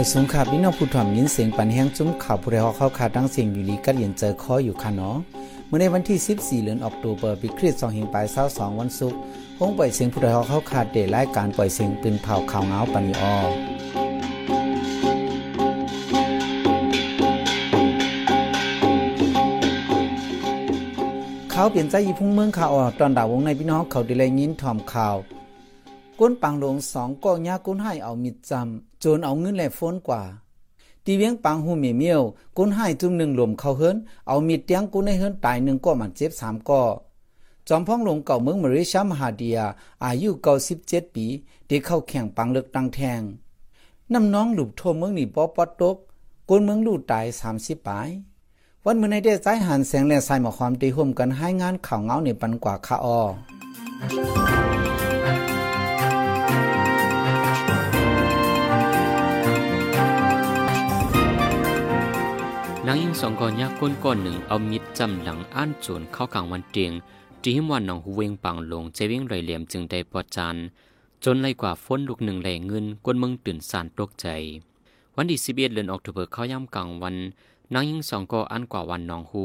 ยสูงขาพี่น้องผู้ถ่อมยินเสียงปันแห้งจุ้มข่าวผู้ใดฮอกเข้าขาดังเสียงอยู่ลีกัดเย็นเจอคออยู่ค่ะเนาะเมื่อในวันที่ 14เดือนออกตุลาปีคริสต์2522วันศุกร์ห้องปล่อยเสียงผู้ใดฮอกเข้าขาดเดรายการปล่อยเสียงปืนเผาข่าวเงาปันออเขาเปลี่ยนใจยีพุ่งเมืองข่าวออตอนดาววงในพี่น้องเขาได้เลยยินถ่อมข่าว ก้นปังหลงสองก็ยาก้นให้เอามิดจำจนเอาเงินแหลฝนกว่าตีเวียงปังหูเมียเมียวก้นให้จุ่มหนึ่งหลมเข้าเฮิรนเอามิดเตียงก้นในเฮิรนตายหนึ่งก็มันเจ็บสามก็จอมพ่องหลงเก่าเมืองมริชามหาเดีย อายุเก่าสิบเจ็ดปีเด็กเข้าแข่งปังเลือกตังแทงน้ำน้องหลุบโทเมืองนี่ปอปอดตกก้นเมืองลู่ตายสามสิบปายวันเมื่อในได้ใจหันแสงแลสายหมอความตีห่มกันให้งานข่าวเงาในปันกว่าคาออ นางยิ่งสองก่อนยากก้นก้อนหนึ่งเอามิดจำหลังอ้านโจนเข้ากลางวันเตียงจีหิมวันน้องหูเวงปังลงเจวิ่งไรเหลี่ยมจึงได้ปอจานจนไล่กว่าฝนลูกหนึ่งแหล่เงินก้นเมืองตื่นสานตกใจ วันที่สิบเอ็ดเดือนออกตุเบอร์เข้าย่ำกลางวันนางยิ่งสองก่ออันกว่าวันน้องหู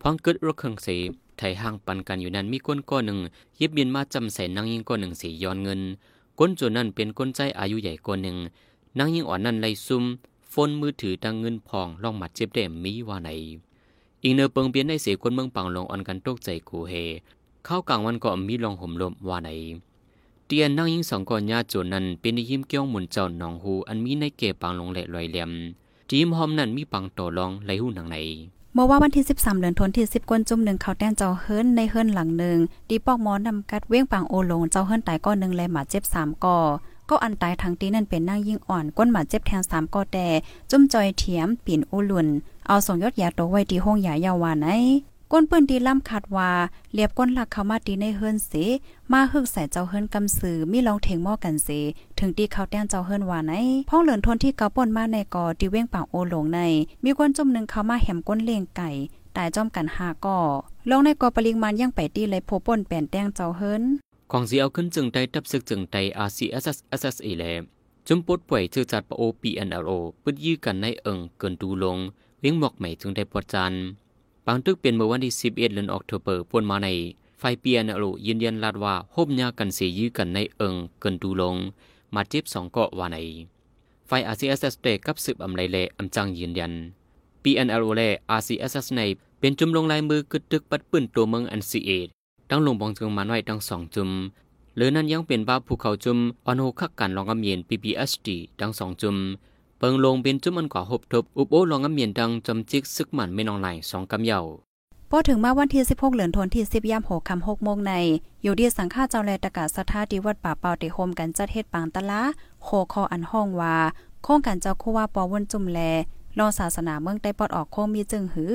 พองเกิดรถเครื่องเสียไทยห่างปันกันอยู่นั้นมีก้นก้อนหนึ่งเยิบบินมาจำใส่นางยิ่งก้อนหนึ่งสีย้อนเงินก้นจนนั้นเป็นก้นใจอายุใหญ่ก้อนหนึ่งนางยิ่งอ่อนนั้นไล่ซุ่ม ฟนมือถือดังเงินพองล่องหมัดเจ็บเด่มมีว่าไหนอีกเนอเปิงเปียนได้เสียคนเมืองปังลงอ่อนกันตกใจกูเฮเข้ากลางวันก็มีลองห่มลมว่าไหนเตียนนั่งยิงสองก่อนญาโจนั้นเป็นยิ้มเกี้ยวหมุนเจ้าหนองหูอันมีในเก็บปังลงแหละลอยเหลี่ยมจีมหอมนั้นมีปังต่อรองไหลหูหนังไหนเมื่อว่าวันที่ 13เดือนธันวาคม10ก้นจุ่มหนึ่งเขาแต้นเจ้าเฮิรนในเฮิรนหลังหนึ่งดีปอกมอนำกัดเว้งปังโอลงเจ้าเฮิรนตายก้อนหนึ่งและหมาเจ็บ3ก่อ ก็อันตายทางตีนั่นเป็นนั่งยิ่งอ่อนก้นหมาเจ็บแทนสามก็แต่จุ่มจอยเถียมปีนอุลุนเอาส่งยอดยาโตไว้ที่ห้องยายาวาไหนก้นปืนตีล่ำขาดว่าเรียบก้นหลักเข้ามาตีในเฮิรนเสมาฮึกใส่เจ้าเฮิรนกำสือมีลองเทงหม้อกันเสถึงตีเขาแต้นเจ้าเฮิรนว่าไหนพ้องเหลินทนที่เกาป่นมาในกอตีเว้งปางโอหลงใน มีก้นจุ่มหนึ่งเข้ามาแหมก้นเลี้ยงไก่ตายจ้อมกันหาก่อลงในกอปริงมันยังไปตีเลยโพป่นแป่นแต้งเจ้าเฮิรน ของสีเอาขึ้นจึงไดตับซึกจึงได RCSS SSA แลจุมปดป่วยชื่อจัดปโอ PNLO ปึดยื้อกันในเอิงเกินดูลง เวียงหมอกใหม่จึงได้ปวดจันบางตึกเป็นเมื่อวันที่ 11เดือนออกตุเบอร์ปนมาใน ไฟ PNLO ยืนยันลาดว่าโฮมยากันเสียยื้อกันในเอิงเกินดูลง มาเจ็บสองเกาะว่าใน ไฟ RCSS เตกับสืบอำไรเลอำจังยืนยัน PNLO และ RCSS ในเป็นจุมลงลายมือกึดตึกปัดปืนตัวเมืองอันซีเอ ตั้งลงบองจึงมันไว้ทั้งสองจุมหรือนั้นยังเป็นว่าภูเขาจุมออนโฮคักกันลองกำเมียน PPSD ทั้งสองจุมเปิงลงเป็นจุมอันกว่าหบทบอุบโอลองกำเมียนดังจำจิกซึกหมันไม่นองไหลสองกำเยาพอถึงมาวันที่ 16 เหลือนทนที่ 10ยาม6คำ6โมงใน อยู่ดีสังฆาเจ้าแลตะกาสถาดีวัดป่าเปาติโฮมกันจัดเฮ็ดปางตะละโคคออันห้องว่าโครงการเจ้าคู่ว่าปอวนจุ่มแลรอศาสนาเมืองใต้ปอดออกโคมีจึงหือ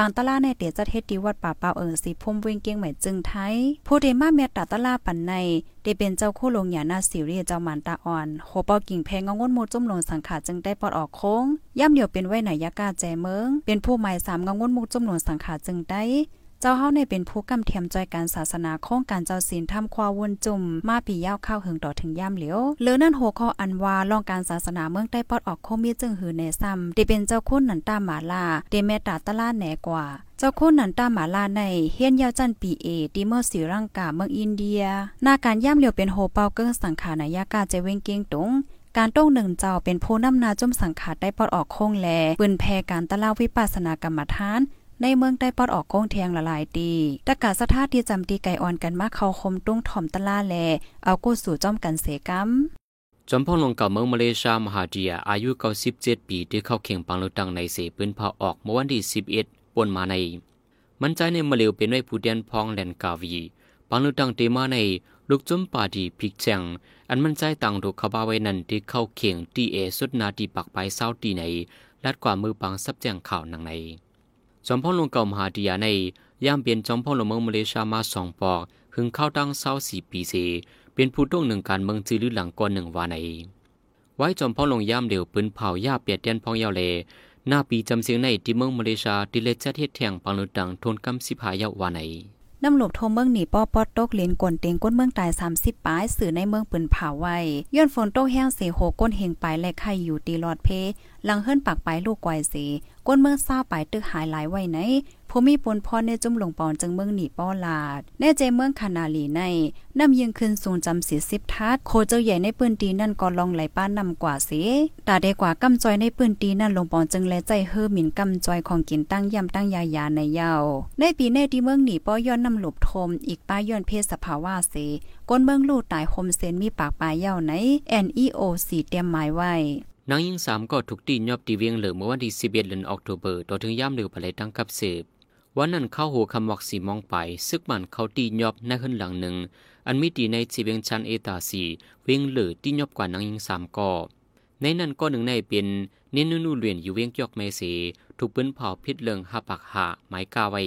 ปางตะลาในเตียจัดเฮ็ดดีวัดป่าเปาเอิงสีพุ่มเวงเกียงใหม่จึงไทยผู้เดมาเมตตาตะลาปันในได้เป็นเจ้าคู่ลงหยาหน้าสิรีเจ้ามันตาอ่อนโหปอกิ่งแพงงงนโมจุ่มลงสังขาจึงได้ปอดออกโค้งย่ำเดียวเป็นไว้ไหนยากาแจเมืองเป็นผู้หมายสามงงนโมจุ่มลงสังขาจึงได้ เจ้าเฮาในเป็นผู้กำเทียมจอยการศาสนาโครงการเจ้าศีลทำควาวนจุ่มมาปียาวข้าวหึงต่อถึงย่ำเหลียวเลือนั่นโหข้ออันว่าลองการศาสนาเมืองใต้ปอดออกโคมีจึงหือในซ้ำได้เป็นเจ้าคุณนันตาหมาลาเดเมตาตะลาแหนกว่าเจ้าคุณนันตาหมาลาในเฮียนยาวจันปีเอดีเมอร์สีร่างกาเมืองอินเดียหน้าการย่ำเหลียวเป็นโฮเปาเกิ้งสังขารนายากาเจเวงเกียงตงการต้งหนึ่งเจ้าเป็นผู้นำนาจุ่มสังขาดได้ปอดออกโค้งแลปืนแพการตะล่าวิปัสสนากรรมฐาน ในเมืองได้ปอดออกโก้งแทงละลายตีตะกาสถาที่จำตีไก่อ่อนกันมาเข้าคมตุ้งถ่อมตะล่าแล เอากู้สู่จ้อมกันเสกำจอมพ่อลงก่าเมืองมาเลเซียมหาเดียอายุเก้าสิบเจ็ดปีที่เข้าเข่งปังลุตังในเสปืนเผาออกเมื่อวันที่สิบเอ็ดปนมาใน มันใจในมาเลวเป็นไว้ผู้เดียนพองแลนกาวี ปังลุตังเตมาในลูกจุมป่าดีพิกแจงอันมันใจต่างถูกขบาไว้นั่นที่เข้าเข่งตีเอสุดนาทีปักไปเศร้าตีในลัดกว่ามือปังซับแจงข่าวนังใน จอมพ่อลงเก่ามหาดียาในย่ามเปลี่ยนจอมพ่อลงเมืองมาเลเซียมาสองปอกหึงเข้าตั้งเศร้าสี่ปีเสเป็นผู้ต้องหนึ่งการเมืองจือลือหลังก่อนหนึ่งวาใน ไว้จอมพ่อลงย่ามเดียวปืนเผาย่าเปียดเตียนพองยาวเลหน้าปีจำเสียงในที่เมืองมาเลเซียตีเลจัดเฮ็ดแทงปังลุดังทนกำสิพายาวาใน น้ำหลบโทเมืองหนีป้อปอดตกเลียนกวนเตียงก้นเมืองตาย 30ปลายสื่อในเมืองปืนเผาไว้ย้อนฝนตกแห้งเสโหก้นเฮงปลายและไข่อยู่ตีหลอดเพลังเฮิรนปากปลายลูกกวยเสก้นเมืองซ่าปลายตึกหายหลายไว้ไหน ผู้มีปนพรในจุ่มหลงปอนจึงเมืองหนีป้อลาดแน่ใจเมืองคานาลีในน้ำยิงขึ้นสูงจำเสียสิบทัดโคเจ้าใหญ่ในปืนตีนั่นก็ลองไหลป้านนำกว่าเสตาได้กว่ากำจอยในปืนตีนั่นลงปอนจึงแลใจเฮอหมิ่นกำจอยของกินตั้งย่ำตั้งยายาในเยาในปีแน่ที่เมืองหนีป้อย้อนนำหลบทม อีกป้าย้อนเพศสภาวะเสก้นเมืองลู่ตายคมเซนมีปากปลายเย้าไหน NEOC เตรียมหมายไว้นางยิงสามก็ถูกตียอบตีเวียงเหลือเมื่อวันที่11เดือนออกตุเบอร์ต่อถึงย่ามเหลือไปเลยตั้งกับสืบ วันนั้นเข้าหัวคำวักสีมองไป ซึกมันเขาตียอบในขึ้นหลังหนึ่ง อันมีตีในจีเวียงชันเอตาสีเวียงเหลือตียอบกว่านางยิงสามก็ในนั้นก็หนึ่งในเป็นเน้นนู่เลียนอยู่เวียงยอกเมสีถูกปืนเผาพิษเลิงหาปากหาไม้กาไว้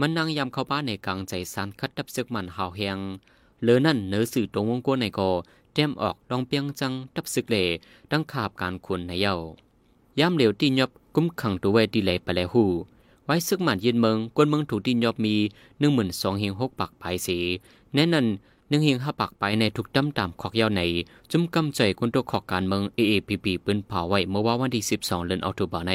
มันนางยำเข้าบ้านในกลางใจสันคัดดับซึกมันหาวแหงเหลือนั่นเนื้อสื่อตรงวงกลในก็แต้มออกลองเปียงจังดับซึกเลดังขาบการควรในเย้ายามเหลวตียอบกุ้มขังตัวไว้ดีเลยไปแล้วหู ไว้ซึกมันยืนเมืองกวนเมืองถูกตียอบมีหนึ่งหมื่นสองเฮงหกปักภายสีแน่นั้นหนึ่งเฮงห้าปักไปในทุกดำตามขอกยาวใน จุ่มกำใจคนตัวขอกการเมือง AAPP ปืนเผาไว้เมื่อว่าวันที่12เดือนออกตุลาใน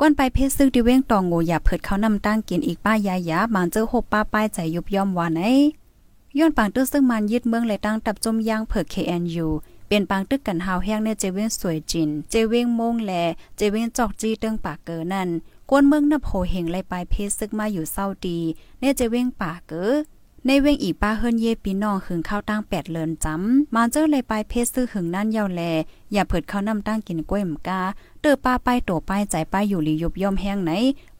ก้นไปเพชรซึกดิเว้งตองโงอย่าเผิดเขานำตั้งกินอีกป้ายายาบางเจอหบป้าป้ายใจยุบย่อมวานไอย้อนปางตึกซึ่งมันยึดเมืองเลยตั้งตับจมยางเผิก KNU เป็นปางตึกกันหาวแห้งในเจเว้งสวยจิน เจเว้งมงแล เจเว้งจอกจี้เติงปากเกอนั่น ก้นเมืองนับโหเหงเลยเพชรซึกมาอยู่เศร้าดีในเจะเว้งป่าเกอในเว้งอีป้าเฮิรนเย่ปีน้องหึงข้าวตั้งแปดเลินจำมาเจอเลยเพชรซื้อหึงนั่นเยาแล อย่าเผิดเขานำตั้งกินกล้วยหมกาเตอป้าไปโตป้ายใจป้ายอยู่หลียุบย่อมแห้งไหน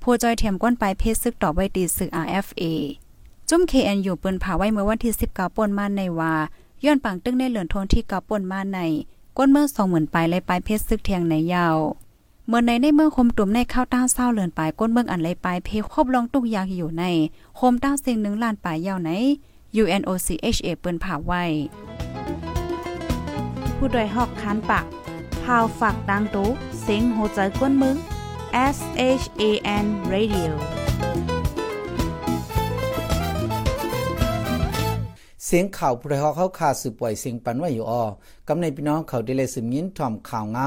โพจอยเทียมก้นไปเพชรซึกต่อไว้ตีซึก RFA จุ้ม KNU ปืนผาไว้เมื่อวันที่19ป่นมาในว่าย้อนปังตึ้งในเหลือนทนที่เกาป่นมาในก้นเมื่อ20,000ปลายเลยเพชรซึกเทียงในยาว เมื่อในในเมืองคมตุ่มในข้าวต้าเศร้าเลือนปลายก้นเมืองอันเลยปลายเพครบลองตุกอยางอยู่ในโคมต้าเสียงหนึ่งล้านปลายยาวไหน UNOCHA เปิ้นผ่าไว้ ผู้โดยหอกคันปากพาวฝากดังตู้เซ็งโหใจก้นมึง S H A N Radio สียงข่าวผู้ใดฮอกเขาขาสืบปล่อยเสียงปันไว้อยู่ออกำในพี่น้องเขาได้เลยสืบยินถ่อมข่าวเงา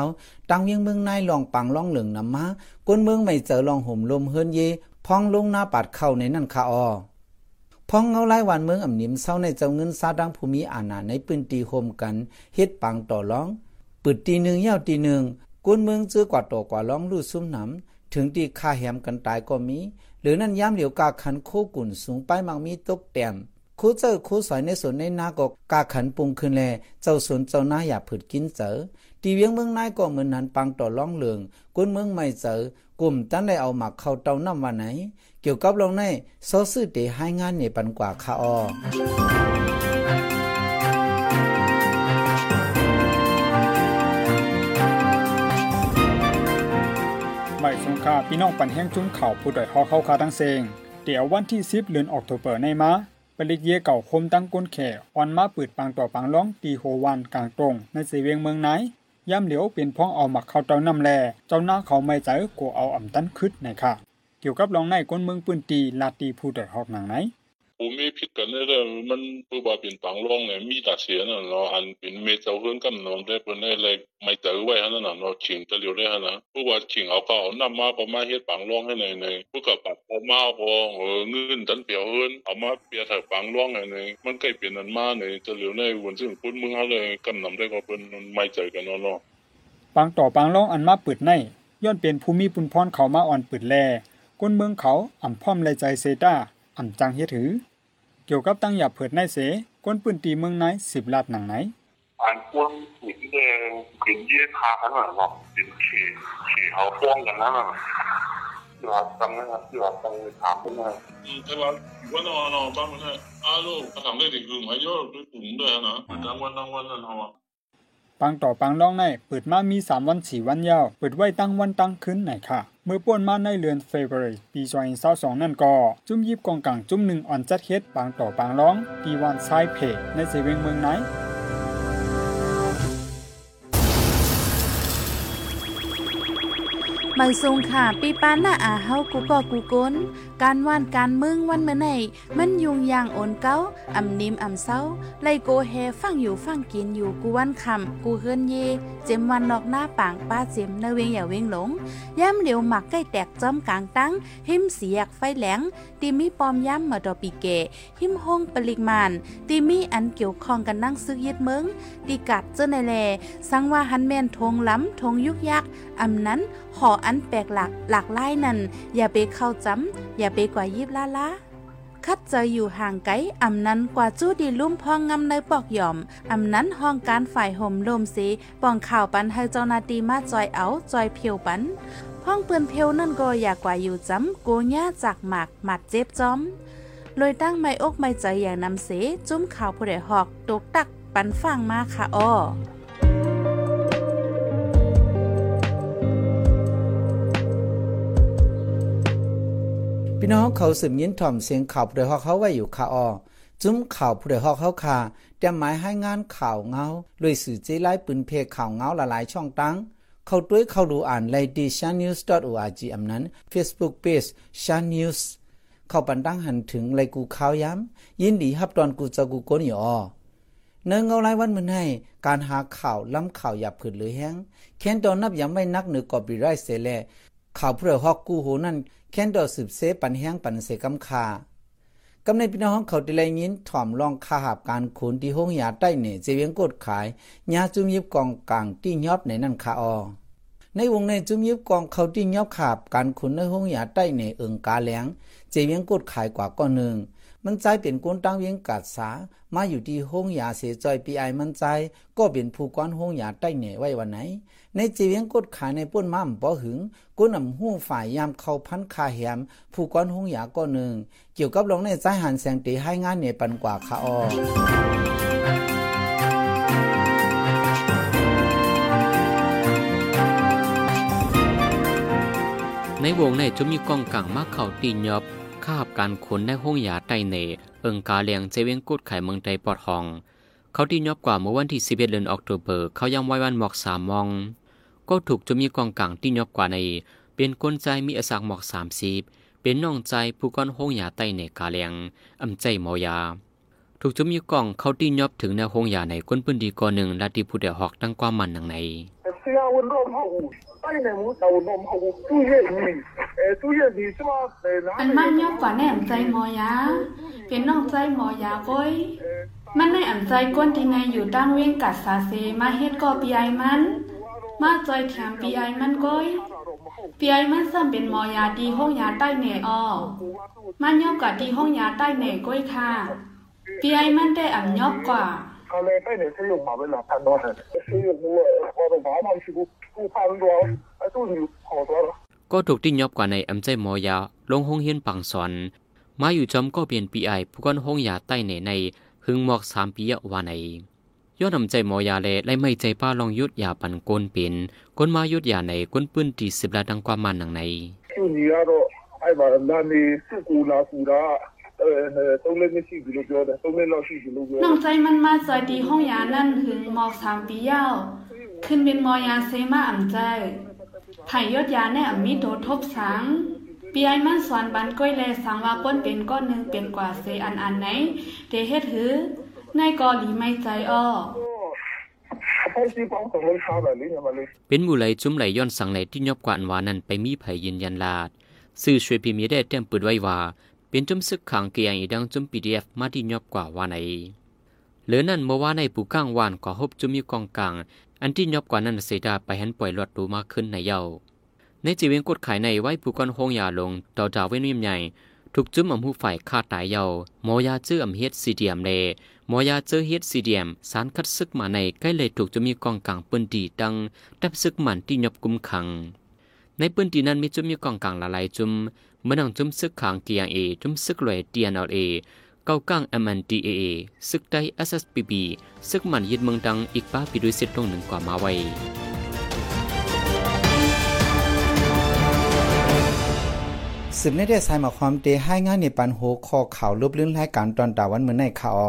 ตังเวียงเมืองนายลองปังล่องเหลืองนำมาก้นเมืองไม่เจอลองห่มลมเฮิรนเยพองลงหน้าปาดเข้าในนั่นค่ะออพองเงาไล่วันเมืองอ่ำนิมเศร้าในเจ้าเงินซาดังภูมิอาณาในปืนตีโฮมกันเฮ็ดปังต่อร้องปืดตีหนึ่งเยาตีหนึ่งก้นเมืองเจอกว่าต่อกว่าร้องลู่ซุ่มหนำถึงตีค่าแหมกันตายก็มี หรือนั่นย้ำเหลียวกาขันโคกุ่นสูงไปมังมีตกแต้ม คูเจอคูสอยในสวนในนาก็กาขันปุงขึ้นแล เจ้าสวนเจ้านาอย่าผืดกินเจอตีเวียงเมืองนายก็เหมือนนั้นปังต่อร้องเหลืองก้นเมืองไม่เจอกลุ่มตั้นได้เอาหมักเข้าเต้าน้ำวันไหน เกี่ยวกับลงในซอซื้อเตให้งานเนี่ยปันกว่าคาออใบสงคาพี่น้องปันแห้งจุ้มเข่าผู้ดอยฮอเข้าคาตั้งเซงเดี๋ยววันที่10เดือนออกโทเบอร์ในมา ปริกเยเก่าคมตั้งก้นแข่ออนมาปืดปางต่อปางร้องตีโหวันกลางตรง ในสีเวียงเมืองไหนย่ำเหลียวเป็นพ้องเอาหมักเข้าเต้าน้ำแลเจ้าหน้าเขาไม่ใจกูเอาอ่ำตันคึดในค่ะ เกี่ยวกับรองในก้นเมืองปืนตีลาตีผู้ดอดหอกหนังไหน ภูมิผิดกันได้เลยมันผู้บ่าเป็นปังร่องเนี่ยมีตาเสียน่ะเนาะอันเป็นเมเจ้าเฮือนกันนอนได้เพิ่นได้เลยไม่เจอไว้หั่นน่ะเนาะชิงตะเหลียวได้หั่นะผู้ว่าชิงเอาก็เอานำมาก็มาเฮ็ดปังร่องให้ในในผู้กับปัดพอมาพอเออเงินตันเปียวเฮือนเอามาเปียถักปังร่องให้ในมันใกล้เป็นอันมาในตะเหลียวในวนซึ่งพุ่นมึงเฮาเลยกันนำได้ก็เพิ่นไม่เจอกันเนาะเนาะปางต่อปางร้องอันมาเปืดในย้อนเป็นภูมิปุนพรเขามาอ่อนเปืดแลก้นเมืองเขาอ่ำพร้อมเลใจเซต้า อ่ำจังเฮ็ดถือ เกี่ยวกับตั้งหยับเผิดในเสก้นปืนตีเมืองไหนสิบลาดหนังไหนอันควรหินแดงหินเยี่ยทาขนาดนั้นเป็นเขเขเขาฟ้องกันนั่นน่ะที่ว่าตั้งนะครับที่ว่าตั้งถามขึ้นมาอืมแต่ว่าวันเนาะเนาะบ้านมันให้อาลูกทำได้ถึงคือหมายยอดด้วยถุงด้วยนะรางวัลรางวัลนั่นเฮา ปังต่อปังร้องในเปิดมามีสามวันสี่วันยาว เปิดไว้ตั้งวันตั้งคืนไหนค่ะ เมื่อป่วนมาในเดือนเฟบรุปีซอยเศร้าสองนั่นก็ จุ้มยิบกองกลางจุ้มหนึ่งอ่อนจัดเฮ็ดปังต่อปังร้องตีวันไซเพในเซเวงเมืองไหน มันทรงค่ะปีปานหน้าอาเฮากูก็กูก้นการว่านการมึงวันเมื่อไหนมันยุงยางโอนเก้าอ่ำนิมอ่ำเศร้าไลโกแฮฟังอยู่ฟังกินอยู่กูวันคำกูเฮือนเย เจมวันนอกหน้าปางป้าเจมในเวงอย่าเวงหลงย่ำเหลียวหมักใกล้แตกจอมกลางตั้ง หิมเสียกไฟแหลงตีมีปอมย่ำมาดอปีเก หิมห้องปริมาณตีมีอันเกี่ยวข้องกันนั่งซึกยึดเมืองตีกัดเจ้าในแลสังว่าหันแม่นทงล้ำทงยุกยักอำนั้น หออันแปลกหลักหลากหลายนั่นอย่าไปเข้าจำอย่าไปกว่ายิบลาลาคัดเจะอยู่ห่างไกลอำนั้นกว่าจู้ดีลุ่มพองงำในปอกหย่อมอำนั้นห้องการฝ่ายห่มลมสีป้องข่าวปันให้เจ้านาตีมาจอยเอาจอยเพียวปันห้องเปือนเพลวนั่นก็อยากกว่าอยู่จำโกญ่าจากหมากหมัดเจ็บจอมลอยตั้งไม่อกไม่ใจอย่างนำเสจุ้มข่าวผู้ใดหอกตกตักปันฟังมาค่ะอ้อ พี่น้องเขาสืบยินถ่อมเสียงข่าวผู้ใดฮอกเขาไว้อยู่ค่ะออจุ้มข่าวผู้ใดฮอกเขาค่ะแต่หมายให้งานข่าวเงาเลยสื่อเจไลปืนเพข่าวเงาหลายๆช่องตั้งเข้าด้วยเข้าดูอ่านในดิชันนิวส์ .org อำนั้น Facebook Page ชันนิวส์เข้าปันตั้งหันถึงไรกูข่าวย้ำยินดีฮับตอนกูจะกูโกนอยู่อเนืองเอาไรวันมือให้การหาข่าวล้ำข่าวอย่าผืดหรือแห้งแค้นตอนนับยังไม่นักเหนือกอบีไรเสแลข่าวเพื่อฮอกกูโหนั่น แค้นดอสืบเสปันแห้งปันเสกำคากำในพี่น้องเขาได้ไลยินถ่อมลองคาหาบการขุนที่ห้องยาใต้เหน่เจเวียงกดขายยาจุมยิบกองกลางที่ยอบในนั่นคาออในวงในจุมยิบกองเขาที่ยอบขาบการขุนในห้องยาใต้เหน่เอิงกาแหลงเจเวียงกดขายกว่าก้อนหนึ่ง มันใจเป็นก้นตั้งเวียงกัดสา มาอยู่ที่ห้องยาเสียจอยปีไอมันใจ ก็เป็นผู้ก้อนห้องยาใต้เหน่ไว้วันไหน ในจีเวียงกดขายในป้นม้ามป้อหึงก้นนำหู้ฝ่ายยามเข้าพันคาแหม ผู้ก้อนห้องยาก็หนึ่ง เกี่ยวกับลงในใจหันแสงตีให้งานเนี่ยปันกว่าคาออในวงในจะมีกองกลางมาเข่าตีนยอบ คาบการขนในห้องยาใต้เนเอิงกาเลียงเจเวียงกุดไข่เมืองไทยปอดห้อง เขาตีนยอบกว่าเมื่อวันที่11เดือนออกตุเบอร์เขายังไว้วันหมอกสามมอง ก็ถูกจะมีกองกลางตีนยอบกว่าใน เป็นก้นใจมีอสักหมอกสามสิบเป็นน้องใจผู้ก้อนห้องยาใต้เนกาเลียงอำใจหมอยา ถูกจะมีกองเขาตีนยอบถึงในห้องยาในก้นปืนดีกอหนึ่งและดีผู้เดียหอกตั้งความมันหนังใน ဝန်တော့မဟုတ်ဘူးတိုက်နေမှုတာဝန်တော့မဟုတ်ဘူးသူ့ရဲ့ညီအဲသူ့ရဲ့ဒီကျမနား อันมันยอกกว่าแน่อำใจหมอยา เป็นน้องใจหมอยาก้อยมันในอำใจก้นที่ในอยู่ตั้งเว้งกัดสาเซมาเฮ็ดก็ปีไอมัน มาจอยแถมปีไอมันก้อยปีไอมันซ้ำเป็นหมอยาดีห้องยาใต้เหน่ออมันยอกกว่าดีห้องยาใต้เหน่ก้อยค่ะปีไอมันได้อ่ำยอกกว่า 他那那年是用马文来判断的，是用我我的娃娃去不判断，哎，就是好多了。ก็ถูกติ้งยอบกว่าในอำใจมอยาลงห้องเฮียนปังสอนมาอยู่จอมก็เปลี่ยนปีไอผู้ก้นห้องยาใต้เหนในหึงหมอกสามปีวาในย้อนนำใจมอยาเลและไม่ใจป้าลองยุดยาปันโกนเป็นก้นมายุดยาในก้นปืนตีสิบละดังความมันหนังในชื่อนี้ก็ไอ้บานนั้นนี่กูลากูลา သုံးလေးမရှိဘူးလို့ပြောတယ်သုံးလေးလောက်ရှိဘူးလို့ပြော น้องใจมันมาจอยดีห้องยานั่นหึงหมอกสามปียาวขึ้นเป็นหมอยาเซมาอ่ำใจไผ่ยอดยาแน่อ่ำมีโดทบสังปีไอมันสอนบันก้อยแลสังว่าก้นเป็นก้อนหนึ่งเป็นกว่าเซอันอันไหนเดเฮ็ดหือในกอหลีไม่ใจอ้อ အဖိုးစီပေါင်းတော့လို့ထားတယ်လေညီမလေး เป็นหมู่ไหลจุ้มไหลย้อนสังไหลที่ยอบกว่าอันวานั้นไปมีไผยืนยันลาด สื่อช่วยพิมพ์ได้แต้มปืดไว้ว่า เป็นจุ้มซึกขังเกียงอีดังจุ้มปีดีเอฟมาที่ยอบกว่าว่าในเหลือนั่นเมื่อว่าในปูก้างวานก็ฮบจุ้มมีกองกลาง อันที่ยอบกว่านั้นเสดาไปหันปล่อยหลอดดูมากขึ้นในเย้าในจีเวงกดขายในไว้ผู้ก้อนห้องยาลงดาวดาวเว้นเวียมใหญ่ถูกจุ้มอำหูฝ่ายฆ่าตายเยาหมอยาเจื้ออำเฮ็ดซีเดียมเลหมอยาเจื้อเฮ็ดซีเดียม สารคัดซึกมาในใกล้เลยถูกจะมีกองกลางปืนดีดังดับซึกมันที่ยบกุมขัง ในปืนดีนั้นมีจุ้มมีกองกลางละลายจุ้ม เมื่อนังจุ้มซึกขางเกียงเอจุ้มซึกลอยดีเอ็นเอเอเก้ากลาง MNDAA ซึกได้ SSPB ซึกมันยึดเมืองดังอีกป้าปีด้วยเส้นตรงหนึ่งกว่ามาไว้สืบในได้สายมาความเตให้งานในปันโหคอข่าวลบเลื่อนรายการตอนตาวันเหมือนในข่าว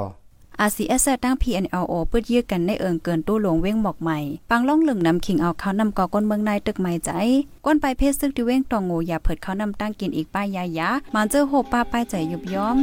อาซีเอสตั้ง PNLO ปึดยื้อกันในเอิงเกินตู้หลวงเว้งหมอกใหม่ ปังล่องเหลึงนำขิงเอาเขานำก่อก้นเมืองนายตึกใหม่ใจ ก้นไปเพศซึกที่เว้งตองงูอย่าเผิดเขานำตั้งกินอีกป้ายยายามันเจอโหป้าป้ายใจยุบย้อม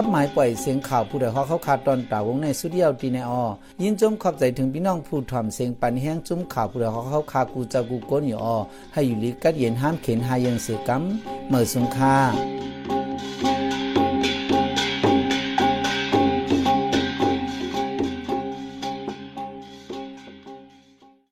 ขับหมายปล่อยเสียงข่าวผู้ใดฮอเข้าขาดตอนตาวงในสุดเดียวตีในออยินจมขอบใจถึงพี่น้องผู้ถ่อมเสียงปันแห้งจุ้มข่าวผู้ใดฮอเข้าคากูจะกูก้นอยู่ออให้อยู่ลิกัดเย็นห้ามเข็นหายังเสียกำเมื่อสงค่า